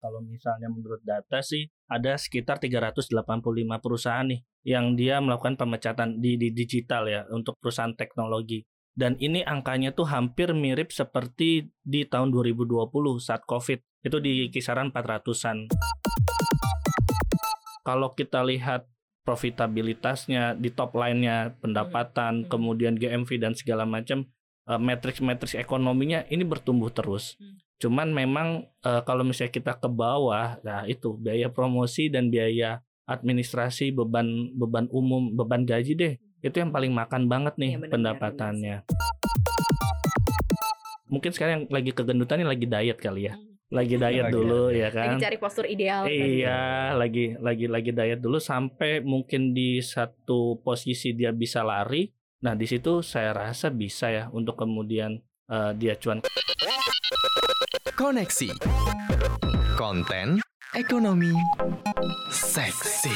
Kalau misalnya menurut data sih ada sekitar 385 perusahaan nih yang dia melakukan pemecatan di, di digital ya untuk perusahaan teknologi. Dan ini angkanya tuh hampir mirip seperti di tahun 2020 saat Covid. Itu di kisaran 400-an. Kalau kita lihat profitabilitasnya di top line-nya pendapatan, hmm. kemudian GMV dan segala macam uh, matriks-matriks ekonominya ini bertumbuh terus. Hmm. Cuman memang uh, kalau misalnya kita ke bawah, nah itu biaya promosi dan biaya administrasi, beban beban umum, beban gaji deh. Itu yang paling makan banget nih ya, bener, pendapatannya. Mungkin sekarang yang lagi kegendutan ini lagi diet kali ya. Hmm. Lagi diet lagi dulu ya kan. Lagi cari postur ideal. Iya, lagi lagi lagi diet dulu sampai mungkin di satu posisi dia bisa lari. Nah, di situ saya rasa bisa ya untuk kemudian uh, dia cuan. Koneksi. Konten. Ekonomi. Seksi.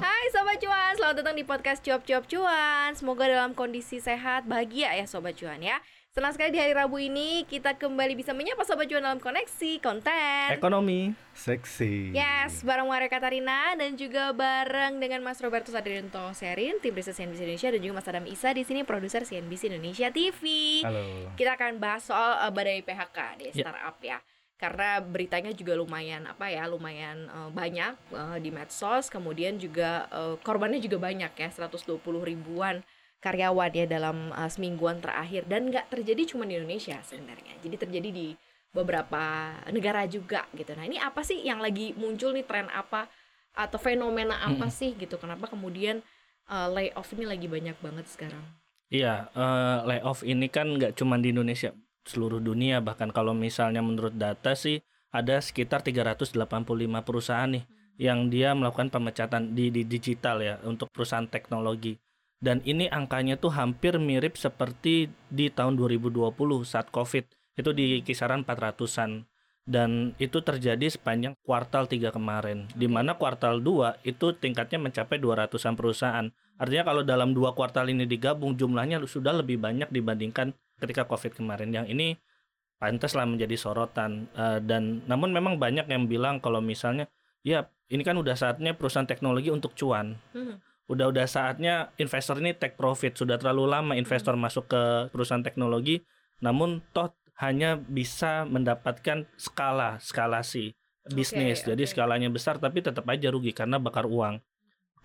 Hai Sobat Cuan, selamat datang di podcast Cuap Cuap Cuan. Semoga dalam kondisi sehat, bahagia ya Sobat Cuan ya Senang sekali di hari Rabu ini kita kembali bisa menyapa Sobat Cuan dalam koneksi konten. Ekonomi. Seksi. Yes, bareng Maria Katarina dan juga bareng dengan Mas Roberto Sadrianto Serin Tim riset CNBC Indonesia dan juga Mas Adam Isa di sini produser CNBC Indonesia TV Halo. Kita akan bahas soal uh, badai PHK di yeah. startup ya. Karena beritanya juga lumayan apa ya lumayan uh, banyak uh, di medsos kemudian juga uh, korbannya juga banyak ya 120 ribuan karyawan ya dalam uh, semingguan terakhir. Dan nggak terjadi cuma di Indonesia sebenarnya. Jadi terjadi di beberapa negara juga gitu. Nah ini apa sih yang lagi muncul nih? Tren apa atau fenomena apa hmm. sih gitu? Kenapa kemudian uh, layoff ini lagi banyak banget sekarang? Iya uh, layoff ini kan nggak cuma di Indonesia seluruh dunia. Bahkan kalau misalnya menurut data sih ada sekitar 385 perusahaan nih hmm. yang dia melakukan pemecatan di, di digital ya untuk perusahaan teknologi dan ini angkanya tuh hampir mirip seperti di tahun 2020 saat Covid. Itu di kisaran 400-an. Dan itu terjadi sepanjang kuartal 3 kemarin. Di mana kuartal 2 itu tingkatnya mencapai 200-an perusahaan. Artinya kalau dalam dua kuartal ini digabung jumlahnya sudah lebih banyak dibandingkan ketika Covid kemarin. Yang ini pantaslah menjadi sorotan. Uh, dan namun memang banyak yang bilang kalau misalnya ya ini kan udah saatnya perusahaan teknologi untuk cuan. Hmm udah-udah saatnya investor ini take profit. Sudah terlalu lama investor hmm. masuk ke perusahaan teknologi, namun toh hanya bisa mendapatkan skala, skalasi bisnis. Okay, Jadi okay. skalanya besar tapi tetap aja rugi karena bakar uang.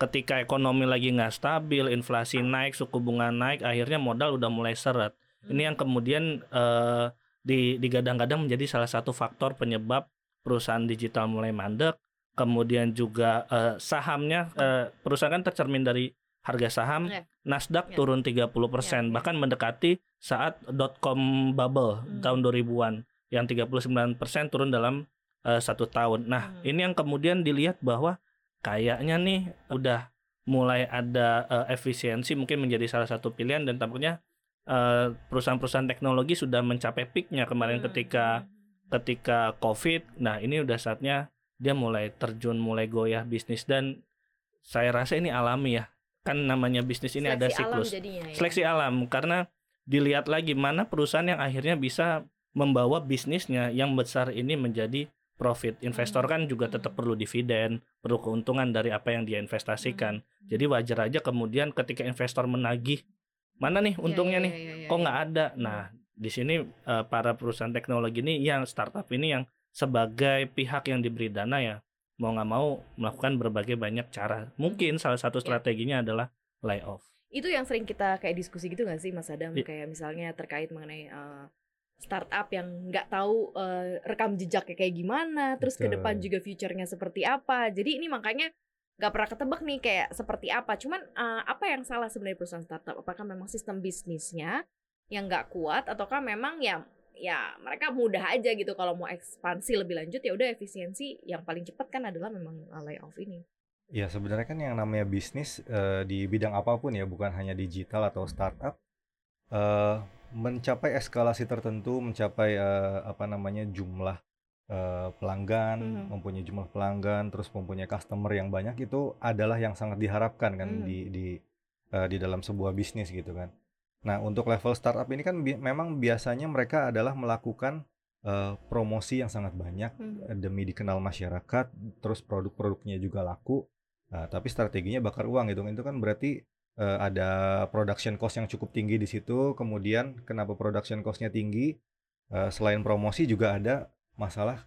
Ketika ekonomi lagi nggak stabil, inflasi naik, suku bunga naik, akhirnya modal udah mulai seret. Hmm. Ini yang kemudian uh, digadang-gadang menjadi salah satu faktor penyebab perusahaan digital mulai mandek kemudian juga uh, sahamnya uh, perusahaan kan tercermin dari harga saham yeah. Nasdaq yeah. turun 30% yeah, yeah. bahkan mendekati saat dot com bubble hmm. tahun 2000-an yang 39% turun dalam uh, satu tahun. Nah, hmm. ini yang kemudian dilihat bahwa kayaknya nih udah mulai ada uh, efisiensi mungkin menjadi salah satu pilihan dan tampaknya perusahaan-perusahaan teknologi sudah mencapai peaknya kemarin hmm. ketika ketika COVID. Nah, ini udah saatnya dia mulai terjun mulai goyah bisnis dan saya rasa ini alami ya. Kan namanya bisnis ini seleksi ada siklus. alam jadinya, ya? seleksi alam karena dilihat lagi mana perusahaan yang akhirnya bisa membawa bisnisnya yang besar ini menjadi profit. Investor kan juga tetap hmm. perlu dividen perlu keuntungan dari apa yang dia investasikan. Hmm. jadi wajar aja kemudian ketika investor menagih mana nih iya, untungnya ya, ya, nih? ya, ya, kok nggak ada? Nah di sini uh, para perusahaan teknologi ini yang startup ini yang sebagai pihak yang diberi dana ya mau nggak mau melakukan berbagai banyak cara. Mungkin salah satu iya. strateginya yeah. adalah layoff. Itu yang sering kita kayak diskusi gitu nggak sih Mas Adam? Yeah. Kayak misalnya terkait mengenai uh, startup yang nggak tahu uh, rekam jejaknya kayak gimana, terus ke depan juga future-nya seperti apa. Jadi ini makanya nggak pernah ketebak nih kayak seperti apa. Cuman uh, apa yang salah sebenarnya perusahaan startup? Apakah memang sistem bisnisnya yang nggak kuat ataukah memang ya ya mereka mudah aja gitu kalau mau ekspansi lebih lanjut ya udah efisiensi yang paling cepat kan adalah memang layoff ini. Ya sebenarnya kan yang namanya bisnis uh, di bidang apa pun ya bukan hanya digital atau startup uh, mencapai eskalasi tertentu mencapai uh, apa namanya jumlah uh, pelanggan hmm. mempunyai jumlah pelanggan terus mempunyai customer yang banyak itu adalah yang sangat diharapkan kan hmm. di di uh, di dalam sebuah bisnis gitu kan. Nah, untuk level startup ini kan bi memang biasanya mereka adalah melakukan eh, promosi yang sangat banyak Hmm. demi dikenal masyarakat, terus produk-produknya juga laku. Nah, tapi strateginya bakar uang gitu. Itu kan berarti eh, ada production cost yang cukup tinggi di situ. Kemudian kenapa production cost-nya tinggi? Eh, selain promosi juga ada masalah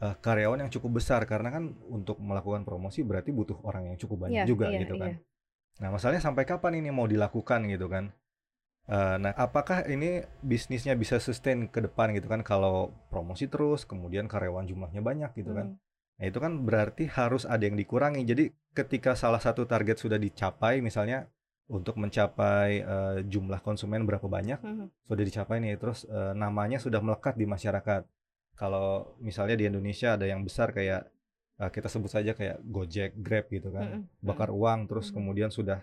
eh, karyawan yang cukup besar karena kan untuk melakukan promosi berarti butuh orang yang cukup banyak Iya, juga iya, gitu kan. iya. Nah, masalahnya sampai kapan ini mau dilakukan gitu kan? Eh, nah, apakah ini bisnisnya bisa sustain ke depan gitu kan kalau promosi terus, kemudian karyawan jumlahnya banyak gitu kan? Hmm. Nah, itu kan berarti harus ada yang dikurangi. Jadi, ketika salah satu target sudah dicapai, misalnya untuk mencapai eh, jumlah konsumen berapa banyak, Hmm. sudah dicapai nih, terus eh, namanya sudah melekat di masyarakat. Kalau misalnya di Indonesia ada yang besar kayak eh, kita sebut saja kayak Gojek, Grab gitu kan, Hmm. bakar uang, terus Mhm. kemudian sudah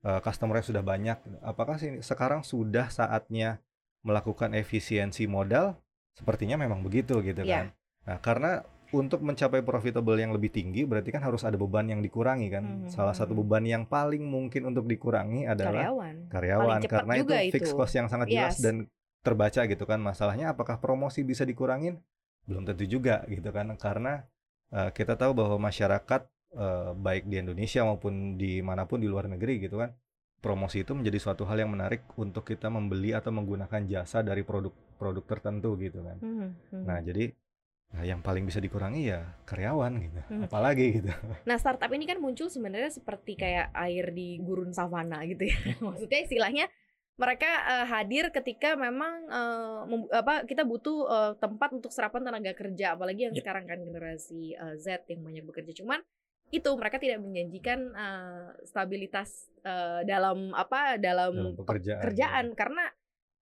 eh, customer-nya sudah banyak. Apakah sih sekarang sudah saatnya melakukan efisiensi modal? Sepertinya memang begitu gitu Iya. kan. Nah, karena untuk mencapai profitable yang lebih tinggi berarti kan harus ada beban yang dikurangi kan. Mhm, Salah satu beban yang paling mungkin untuk dikurangi adalah karyawan. karyawan karena itu juga fixed itu. cost yang sangat jelas Yes. dan terbaca gitu kan. Masalahnya apakah promosi bisa dikurangin? Belum tentu juga gitu kan. Karena eh, kita tahu bahwa masyarakat eh, baik di Indonesia maupun di mana pun di luar negeri gitu kan. Promosi itu menjadi suatu hal yang menarik untuk kita membeli atau menggunakan jasa dari produk-produk tertentu gitu kan. Hmm, hmm. Nah, jadi nah, yang paling bisa dikurangi ya karyawan gitu. Hmm. Apalagi gitu. Nah, startup ini kan muncul sebenarnya seperti kayak air di gurun savana gitu ya. Maksudnya istilahnya mereka eh, hadir ketika memang mem- apa kita butuh eh, tempat untuk serapan tenaga kerja, apalagi yang Ya. sekarang kan generasi eh, Z yang banyak bekerja. Cuman itu mereka tidak menjanjikan eh, stabilitas eh, dalam apa dalam, Dalam pekerjaan, pekerjaan karena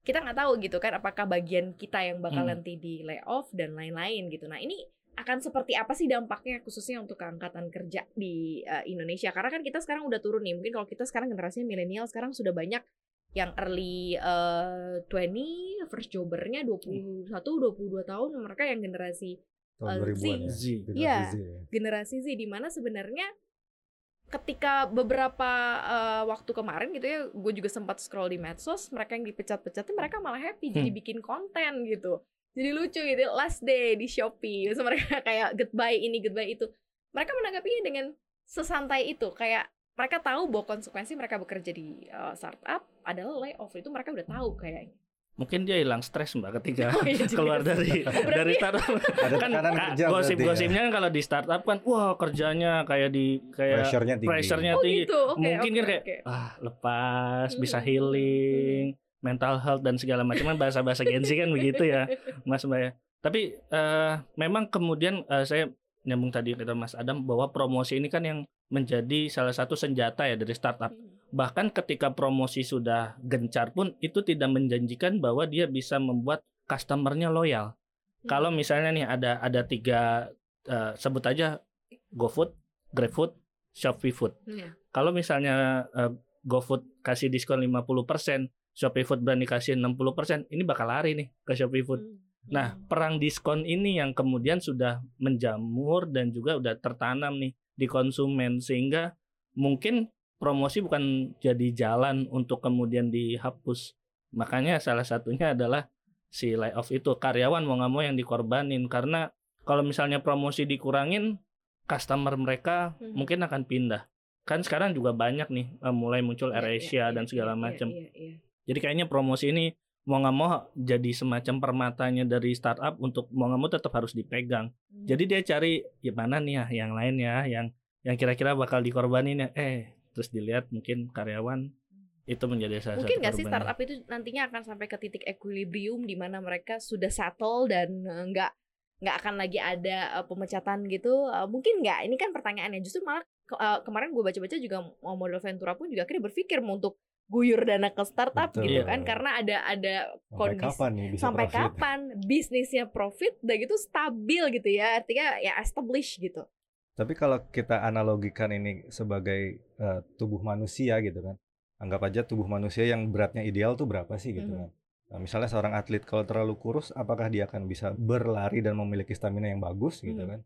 kita nggak tahu gitu kan apakah bagian kita yang bakal Hmm. nanti di layoff dan lain-lain gitu. Nah, ini akan seperti apa sih dampaknya khususnya untuk keangkatan kerja di uh, Indonesia karena kan kita sekarang udah turun nih mungkin kalau kita sekarang generasinya milenial sekarang sudah banyak yang early uh, 20 first jobbernya 21 22 tahun mereka yang generasi Tahun Eh, 2000-an ya. Z. generasi Iya. Z ya. generasi Z di mana sebenarnya ketika beberapa uh, waktu kemarin gitu ya gue juga sempat scroll di medsos mereka yang dipecat-pecat mereka malah happy jadi Hmm. bikin konten gitu jadi lucu gitu last day di Shopee terus mereka kayak goodbye ini goodbye itu mereka menanggapinya dengan sesantai itu kayak mereka tahu bahwa konsekuensi mereka bekerja di uh, startup adalah layoff itu mereka udah tahu kayaknya Mungkin dia hilang stres mbak ketika Oh, iya keluar dari Berarti- dari startup. Ada kan ya. gosip-gosipnya kan kalau di startup kan wah kerjanya kayak di kayak Pressure-nya tinggi. pressure-nya oh tinggi. gitu oke Mungkin oke, kan kayak ah lepas bisa Hmm, healing, mental health dan segala macam kan bahasa-bahasa Gen Z kan begitu ya, Mas Mbak ya. Tapi eh, memang kemudian eh, saya nyambung tadi kata Mas Adam bahwa promosi ini kan yang menjadi salah satu senjata ya dari startup. Hmm. Bahkan ketika promosi sudah gencar pun itu tidak menjanjikan bahwa dia bisa membuat customernya loyal. Hmm. Kalau misalnya nih ada ada tiga eh, sebut aja GoFood, GrabFood, Shopee Food. Iya. Kalau misalnya eh, GoFood kasih diskon 50%, Shopee Food berani kasih 60%, ini bakal lari nih ke Shopee Food. Hmm. Nah, perang diskon ini yang kemudian sudah menjamur dan juga udah tertanam nih di konsumen sehingga mungkin promosi bukan jadi jalan untuk kemudian dihapus. Makanya salah satunya adalah si layoff itu karyawan mau nggak mau yang dikorbanin karena kalau misalnya promosi dikurangin customer mereka Hmm. mungkin akan pindah. Kan sekarang juga banyak nih eh, mulai muncul Iya, iya, dan iya, segala iya, macam. iya, iya. Jadi kayaknya promosi ini mau nggak mau jadi semacam permatanya dari startup untuk mau nggak mau tetap harus dipegang. Hmm. Jadi dia cari gimana nih ya yang lain ya yang yang kira-kira bakal dikorbanin ya. Eh terus dilihat mungkin karyawan itu menjadi salah Mungkin satu nggak sih startup itu nantinya akan sampai ke titik equilibrium di mana mereka sudah settle dan eh, nggak nggak akan lagi ada eh, pemecatan gitu? Eh, mungkin nggak? Ini kan pertanyaannya. Justru malah ke- kemarin gue baca-baca juga mau model Ventura pun juga akhirnya berpikir mau untuk guyur dana ke startup Betul. gitu Iya. kan karena ada ada Sampai kondisi kapan nih bisa sampai profit? kapan bisnisnya profit udah gitu stabil gitu ya artinya ya establish gitu. Tapi kalau kita analogikan ini sebagai eh, tubuh manusia gitu kan, anggap aja tubuh manusia yang beratnya ideal tuh berapa sih gitu Mhm. kan? Nah, misalnya seorang atlet kalau terlalu kurus, apakah dia akan bisa berlari dan memiliki stamina yang bagus gitu Mhm. kan?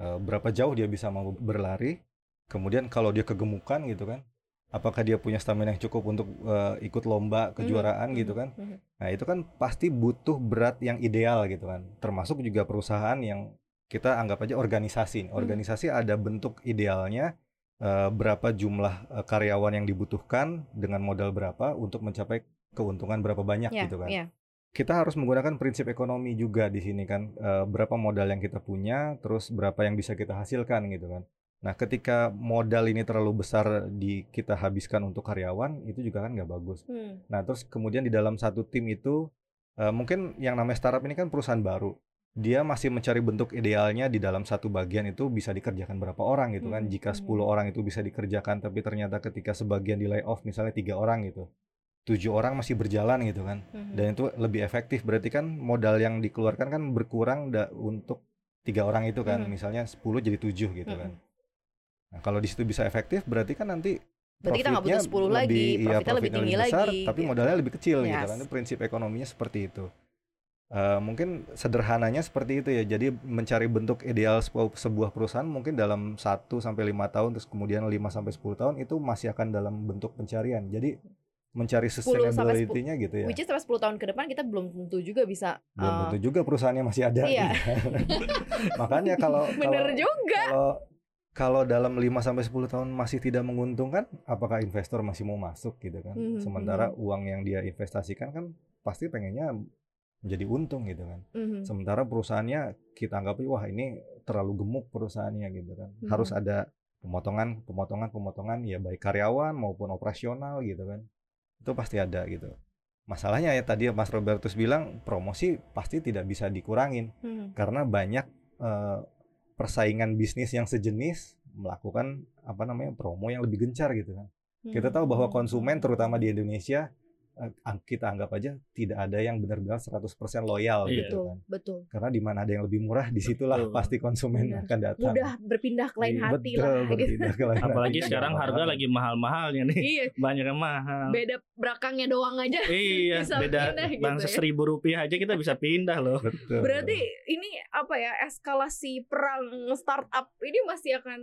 Eh, berapa jauh dia bisa mau berlari? Kemudian kalau dia kegemukan gitu kan, apakah dia punya stamina yang cukup untuk uh, ikut lomba kejuaraan Mhm, gitu kan mhm, mhm. nah itu kan pasti butuh berat yang ideal gitu kan termasuk juga perusahaan yang kita anggap aja organisasi nih. Mhm. organisasi ada bentuk idealnya uh, berapa jumlah uh, karyawan yang dibutuhkan dengan modal berapa untuk mencapai keuntungan berapa banyak Ya, gitu kan ya. kita harus menggunakan prinsip ekonomi juga di sini kan Eh, berapa modal yang kita punya terus berapa yang bisa kita hasilkan gitu kan nah ketika modal ini terlalu besar di kita habiskan untuk karyawan itu juga kan nggak bagus Hmm. nah terus kemudian di dalam satu tim itu eh, mungkin yang namanya startup ini kan perusahaan baru dia masih mencari bentuk idealnya di dalam satu bagian itu bisa dikerjakan berapa orang gitu kan Hmm, jika hmm. 10 orang itu bisa dikerjakan tapi ternyata ketika sebagian di layoff misalnya tiga orang gitu tujuh orang masih berjalan gitu kan Mhm. dan itu lebih efektif berarti kan modal yang dikeluarkan kan berkurang da- untuk tiga orang itu kan Mhm. misalnya 10 jadi 7 gitu kan Mhm. nah kalau di situ bisa efektif berarti kan nanti Berarti kita nggak butuh profitnya 10 lagi, lebih- iya, profitnya lebih profitnya tinggi besar, lagi, tapi gitu. modalnya lebih kecil gitu Yes. kan itu prinsip ekonominya seperti itu Eh, mungkin sederhananya seperti itu ya jadi mencari bentuk ideal sebuah, sebuah perusahaan mungkin dalam 1 sampai lima tahun terus kemudian 5 sampai 10 tahun itu masih akan dalam bentuk pencarian jadi mencari 10 sampai 10 sustainability-nya gitu ya Which is sampai 10 tahun ke depan kita belum tentu juga bisa belum uh, tentu juga perusahaannya masih ada. Iya. Makanya kalau bener kalau juga. kalau kalau dalam 5 sampai 10 tahun masih tidak menguntungkan, apakah investor masih mau masuk gitu kan? Mhm, Sementara uang yang dia investasikan kan pasti pengennya menjadi untung gitu kan. Mhm. Sementara perusahaannya kita anggap wah ini terlalu gemuk perusahaannya gitu kan. Mhm. Harus ada pemotongan, pemotongan, pemotongan ya baik karyawan maupun operasional gitu kan. Itu pasti ada gitu. Masalahnya ya tadi Mas Robertus bilang promosi pasti tidak bisa dikurangin Mhm. karena banyak eh, persaingan bisnis yang sejenis melakukan apa namanya promo yang lebih gencar gitu kan. Kita tahu bahwa Mhm. konsumen terutama di Indonesia kita anggap aja tidak ada yang benar-benar 100% loyal Iya. gitu betul, kan. betul. Karena di mana ada yang lebih murah, di situlah Betul. pasti konsumen Benar. akan datang. Mudah berpindah ke lain Iya, hati betul, lah gitu. berpindah ke lain Apalagi hati. sekarang Gampang harga lagi mahal-mahalnya nih. Iya, Banyak yang mahal. beda belakangnya doang aja. Iya, bisa beda pindah gitu ya. seribu rupiah aja kita bisa pindah loh. Betul. Berarti ini apa ya eskalasi perang startup ini masih akan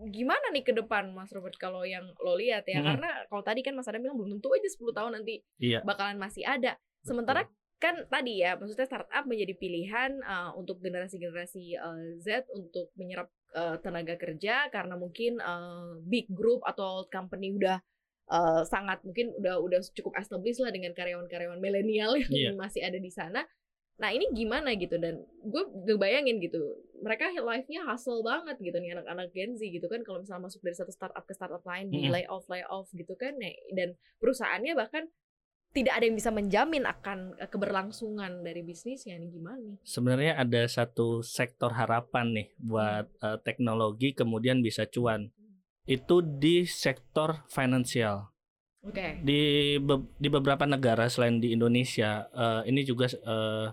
gimana nih ke depan Mas Robert kalau yang lo lihat ya Mm-mm. karena kalau tadi kan Mas Adam bilang belum tentu aja 10 tahun nanti Iya. bakalan masih ada. Sementara kan tadi ya maksudnya startup menjadi pilihan uh, untuk generasi-generasi uh, Z untuk menyerap uh, tenaga kerja karena mungkin uh, big group atau company udah uh, sangat mungkin udah udah cukup established lah dengan karyawan-karyawan milenial yang Iya. masih ada di sana. Nah ini gimana gitu dan gue ngebayangin gitu mereka life-nya hustle banget gitu nih anak-anak Gen Z gitu kan kalau misalnya masuk dari satu startup ke startup lain di layoff layoff gitu kan Nah, dan perusahaannya bahkan tidak ada yang bisa menjamin akan eh, keberlangsungan dari bisnisnya nih gimana nih? Sebenarnya ada satu sektor harapan nih buat eh, teknologi kemudian bisa cuan. Itu di sektor finansial. Oke. Di be- di beberapa negara selain di Indonesia, eh, ini juga eh,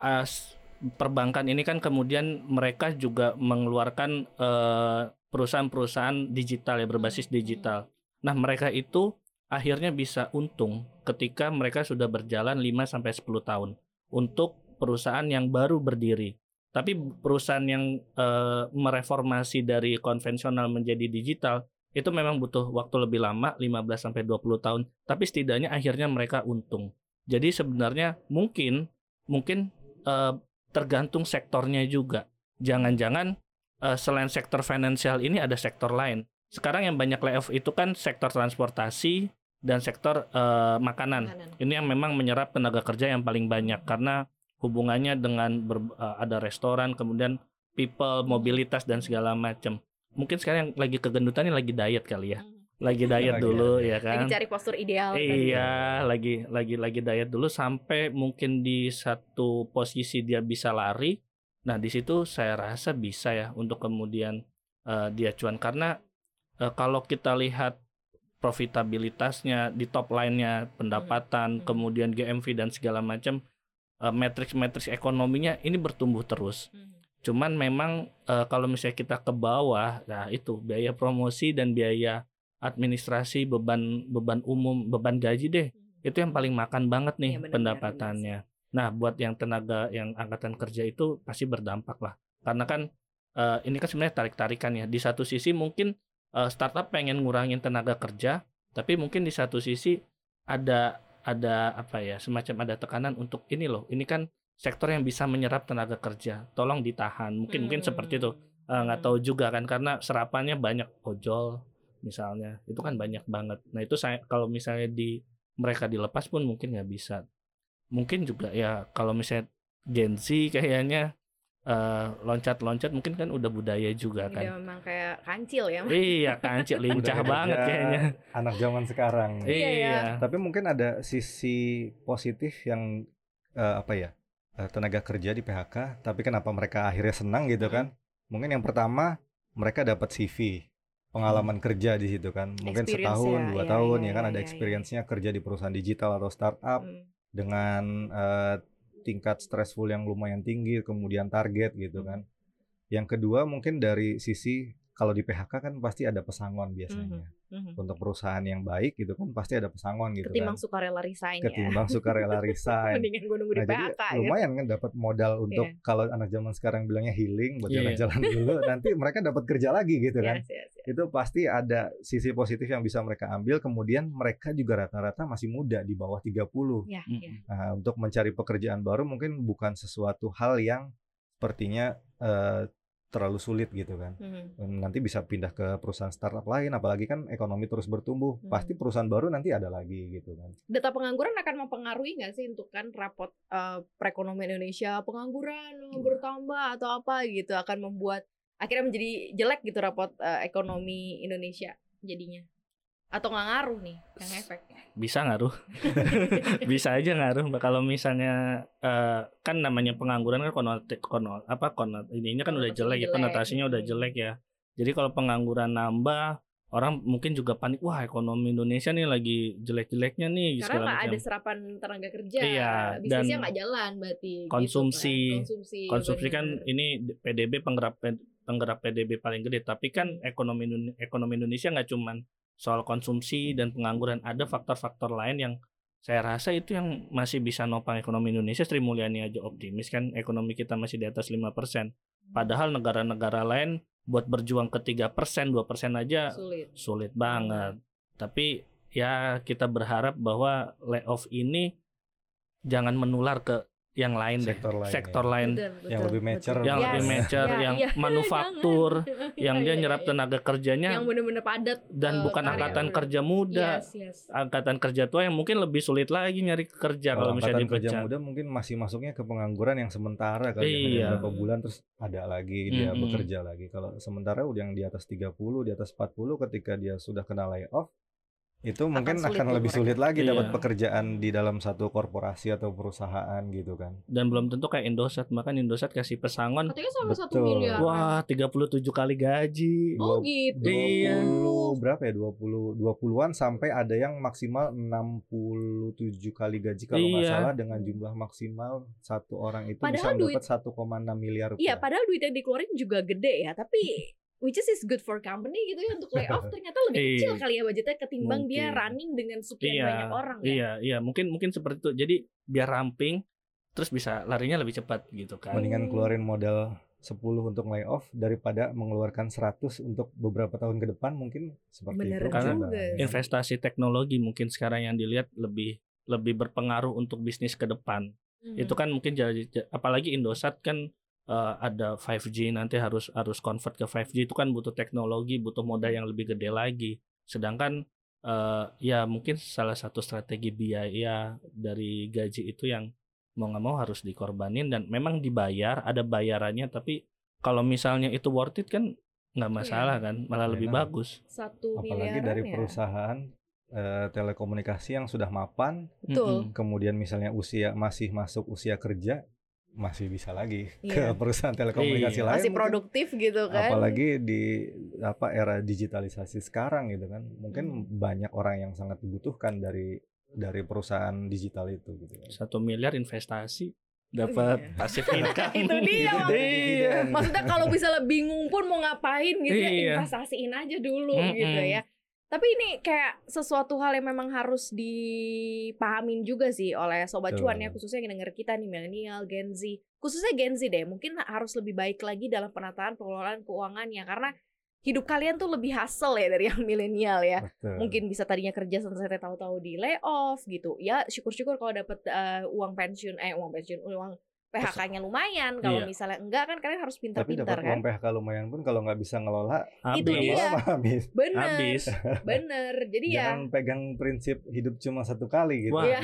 as perbankan ini kan kemudian mereka juga mengeluarkan eh, perusahaan-perusahaan digital ya berbasis Hmm. digital. Nah, mereka itu akhirnya bisa untung ketika mereka sudah berjalan 5 sampai 10 tahun untuk perusahaan yang baru berdiri. Tapi perusahaan yang eh, mereformasi dari konvensional menjadi digital itu memang butuh waktu lebih lama 15 sampai 20 tahun, tapi setidaknya akhirnya mereka untung. Jadi sebenarnya mungkin mungkin eh, tergantung sektornya juga. Jangan-jangan eh, selain sektor finansial ini ada sektor lain. Sekarang yang banyak layoff itu kan sektor transportasi dan sektor eh, makanan. Makanan. Ini yang memang menyerap tenaga kerja yang paling banyak karena hubungannya dengan ber- eh, ada restoran, kemudian people, mobilitas dan segala macam. Mungkin sekarang yang lagi kegendutan ini lagi diet kali ya. Lagi diet Lagi dulu diet. ya kan. Lagi cari postur ideal. Iya, lagi lagi lagi diet dulu sampai mungkin di satu posisi dia bisa lari. Nah, di situ saya rasa bisa ya untuk kemudian eh, dia cuan karena eh, kalau kita lihat profitabilitasnya di top line-nya, pendapatan, hmm. kemudian GMV dan segala macam eh, matriks-matriks ekonominya ini bertumbuh terus. Hmm. Cuman memang eh, kalau misalnya kita ke bawah, nah itu biaya promosi dan biaya administrasi, beban beban umum, beban gaji deh. Itu yang paling makan banget nih benar-benar, pendapatannya. Nah, buat yang tenaga yang angkatan kerja itu pasti berdampak lah. Karena kan eh, ini kan sebenarnya tarik-tarikan ya. Di satu sisi mungkin eh, startup pengen ngurangin tenaga kerja, tapi mungkin di satu sisi ada ada apa ya semacam ada tekanan untuk ini loh, ini kan sektor yang bisa menyerap tenaga kerja, tolong ditahan. Mungkin mungkin seperti itu. Eh, nggak Hmm. tahu juga kan karena serapannya banyak ojol misalnya itu kan banyak banget. Nah itu saya kalau misalnya di mereka dilepas pun mungkin nggak bisa. Mungkin juga ya kalau misalnya Gen Z kayaknya eh, loncat-loncat mungkin kan udah budaya juga Udah kan. memang kayak kancil ya. Iya kancil lincah Udah banget kayaknya. anak zaman sekarang. Iya, ya. Iya. Tapi mungkin ada sisi positif yang eh, apa ya eh, tenaga kerja di PHK. Tapi kenapa mereka akhirnya senang gitu kan? Mungkin yang pertama mereka dapat CV pengalaman kerja di situ kan. Mungkin Experience setahun, ya, dua iya, tahun iya, ya kan iya, ada iya, iya. experience-nya kerja di perusahaan digital atau startup Hmm. dengan eh, tingkat stressful yang lumayan tinggi, kemudian target Hmm. gitu kan. Yang kedua mungkin dari sisi kalau di PHK kan pasti ada pesangon biasanya. Mhm. Untuk perusahaan yang baik gitu kan pasti ada pesangon gitu Ketimbang kan. sukarela resign ya. Ketimbang sukarela resign. Mendingan gue nunggu di Nah, jadi PHK gitu. lumayan kan dapat modal untuk Iya. kalau anak zaman sekarang bilangnya healing buat Iya. jalan-jalan dulu, nanti mereka dapat kerja lagi gitu kan. Yes, yes, yes. Itu pasti ada sisi positif yang bisa mereka ambil. Kemudian mereka juga rata-rata masih muda di bawah 30. Ya, Mm-mm. ya. Nah, untuk mencari pekerjaan baru mungkin bukan sesuatu hal yang sepertinya eh, terlalu sulit gitu kan. Mhm. Nanti bisa pindah ke perusahaan startup lain, apalagi kan ekonomi terus bertumbuh. Hmm. Pasti perusahaan baru nanti ada lagi gitu kan. Data pengangguran akan mempengaruhi nggak sih untuk kan rapot eh, perekonomian Indonesia pengangguran eh, bertambah atau apa gitu akan membuat akhirnya menjadi jelek gitu rapot eh, ekonomi Indonesia jadinya atau nggak ngaruh nih yang efek Bisa ngaruh. Bisa aja ngaruh kalau misalnya eh, kan namanya pengangguran kan konot konot apa konot ininya kan udah jelek ya jelek. konotasinya udah jelek ya. Jadi kalau pengangguran nambah orang mungkin juga panik wah ekonomi Indonesia nih lagi jelek-jeleknya nih karena nggak ada serapan tenaga kerja Iya, bisnisnya dan nggak jalan berarti gitu konsumsi. kan. konsumsi Konsumsi kan ini PDB penggerak penggerak PDB paling gede tapi kan ekonomi ekonomi Indonesia nggak cuman soal konsumsi dan pengangguran ada faktor-faktor lain yang saya rasa itu yang masih bisa nopang ekonomi Indonesia. Sri Mulyani aja optimis kan ekonomi kita masih di atas 5% padahal negara-negara lain buat berjuang ke 3% 2% aja sulit. sulit banget. Tapi ya kita berharap bahwa layoff ini jangan menular ke yang lain deh Sektor lain, sektor ya. lain Betul, Yang betul, lebih betul. mature yang Yes. lebih mature, yang manufaktur, jangan. yang Iya, dia iya, nyerap iya. tenaga kerjanya yang bener-bener padat dan eh, bukan karya. angkatan kerja muda, yes, yes. angkatan kerja tua yang mungkin lebih sulit lagi nyari kerja kalau Kalau misalnya angkatan kerja dipecat. muda mungkin masih masuknya ke pengangguran yang sementara hanya Iya. beberapa bulan terus ada lagi dia Mm-mm. bekerja lagi. Kalau sementara udah yang di atas 30, di atas 40 ketika dia sudah kena layoff itu mungkin akan buat lebih mereka. sulit lagi dapat Iya. pekerjaan di dalam satu korporasi atau perusahaan gitu kan. Dan belum tentu kayak Indosat, bahkan Indosat kasih pesangon, katanya sama satu Betul. miliar wah 37 kali gaji. oh Dua- gitu Iya. 20 berapa ya 20 20-an sampai ada yang maksimal 67 kali gaji kalau nggak Iya. salah dengan jumlah maksimal satu orang itu bisa Padahal duit- dapat 1,6 miliar Iya, rupiah. padahal duit yang dikeluarin juga gede ya, tapi which is is good for company gitu ya untuk layoff ternyata lebih kecil Iya. kali ya budgetnya ketimbang dia Mungkin. running dengan sekian Iya, banyak orang ya. iya, iya, mungkin mungkin seperti itu. Jadi biar ramping, terus bisa larinya lebih cepat gitu kan. Mendingan keluarin modal 10 untuk layoff daripada mengeluarkan 100 untuk beberapa tahun ke depan mungkin seperti Bener itu. Karena juga. Investasi teknologi mungkin sekarang yang dilihat lebih lebih berpengaruh untuk bisnis ke depan. Hmm. itu kan mungkin jadi apalagi Indosat kan eh, ada 5G nanti harus harus convert ke 5G itu kan butuh teknologi butuh modal yang lebih gede lagi. Sedangkan eh, ya mungkin salah satu strategi biaya dari gaji itu yang mau nggak mau harus dikorbanin dan memang dibayar ada bayarannya. Tapi kalau misalnya itu worth it kan nggak masalah kan malah lebih bagus. Satu apalagi dari ya. perusahaan eh, telekomunikasi yang sudah mapan, Betul. Kemudian misalnya usia masih masuk usia kerja masih bisa lagi Iya. ke perusahaan telekomunikasi Iya. lain. Masih mungkin. produktif gitu kan. apalagi di apa era digitalisasi sekarang gitu kan mungkin Hmm. banyak orang yang sangat dibutuhkan dari dari perusahaan digital itu gitu kan. satu miliar investasi dapat iya. pasif income Itu dia, iya Maksudnya kalau misalnya bingung pun mau ngapain gitu ya Iya. investasiin aja dulu Mm-mm. gitu ya. Tapi ini kayak sesuatu hal yang memang harus dipahamin juga sih oleh sobat cuan ya khususnya yang denger kita nih milenial, Gen Z. Khususnya Gen Z deh, mungkin harus lebih baik lagi dalam penataan pengelolaan keuangannya karena hidup kalian tuh lebih hassle ya dari yang milenial ya. Betul. Mungkin bisa tadinya kerja sampai tahu-tahu di layoff gitu. Ya syukur-syukur kalau dapat eh, uang pensiun eh uang pensiun uang PHK-nya lumayan. Kalau Iya. misalnya enggak kan kalian harus Tapi pintar-pintar kan. uang PHK lumayan pun kalau nggak bisa ngelola Itu habis dia. lama habis. Bener, habis bener. Jadi ya Jangan pegang prinsip hidup cuma satu kali gitu. Wah, Iya.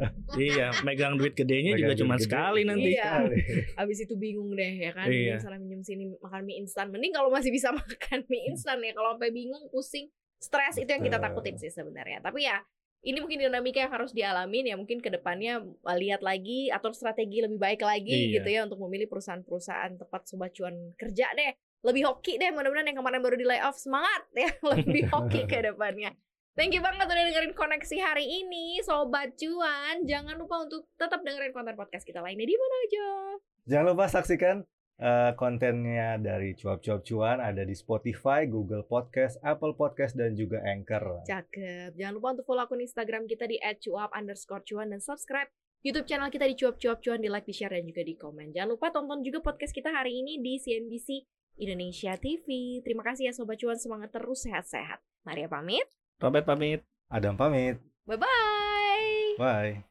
iya megang duit gedenya juga duit cuma gede, sekali nanti Iya. sekali. abis itu bingung deh ya kan. Iya. Misalnya minjem sini makan mie instan. Mending kalau masih bisa makan mie instan ya. Kalau sampai bingung, pusing, stres itu yang kita takutin sih sebenarnya. Tapi ya ini mungkin dinamika yang harus dialamin ya mungkin ke depannya lihat lagi atau strategi lebih baik lagi Iya. gitu ya untuk memilih perusahaan-perusahaan tempat sobat cuan kerja deh. Lebih hoki deh mudah-mudahan yang kemarin baru di layoff semangat ya. Lebih hoki ke depannya. Thank you banget udah dengerin koneksi hari ini Sobat Cuan. Jangan lupa untuk tetap dengerin konten podcast kita lainnya di mana aja. Jangan lupa saksikan eh, kontennya dari cuap-cuap cuan ada di Spotify, Google Podcast, Apple Podcast dan juga Anchor. Cakep. Jangan lupa untuk follow akun Instagram kita di @cuap underscore cuan Dan subscribe YouTube channel kita di cuap-cuap cuan Di like, di share, dan juga di komen Jangan lupa tonton juga podcast kita hari ini di CNBC Indonesia TV Terima kasih ya Sobat Cuan. Semangat terus sehat-sehat. Maria pamit. Robert pamit. Adam pamit. Bye-bye. Bye.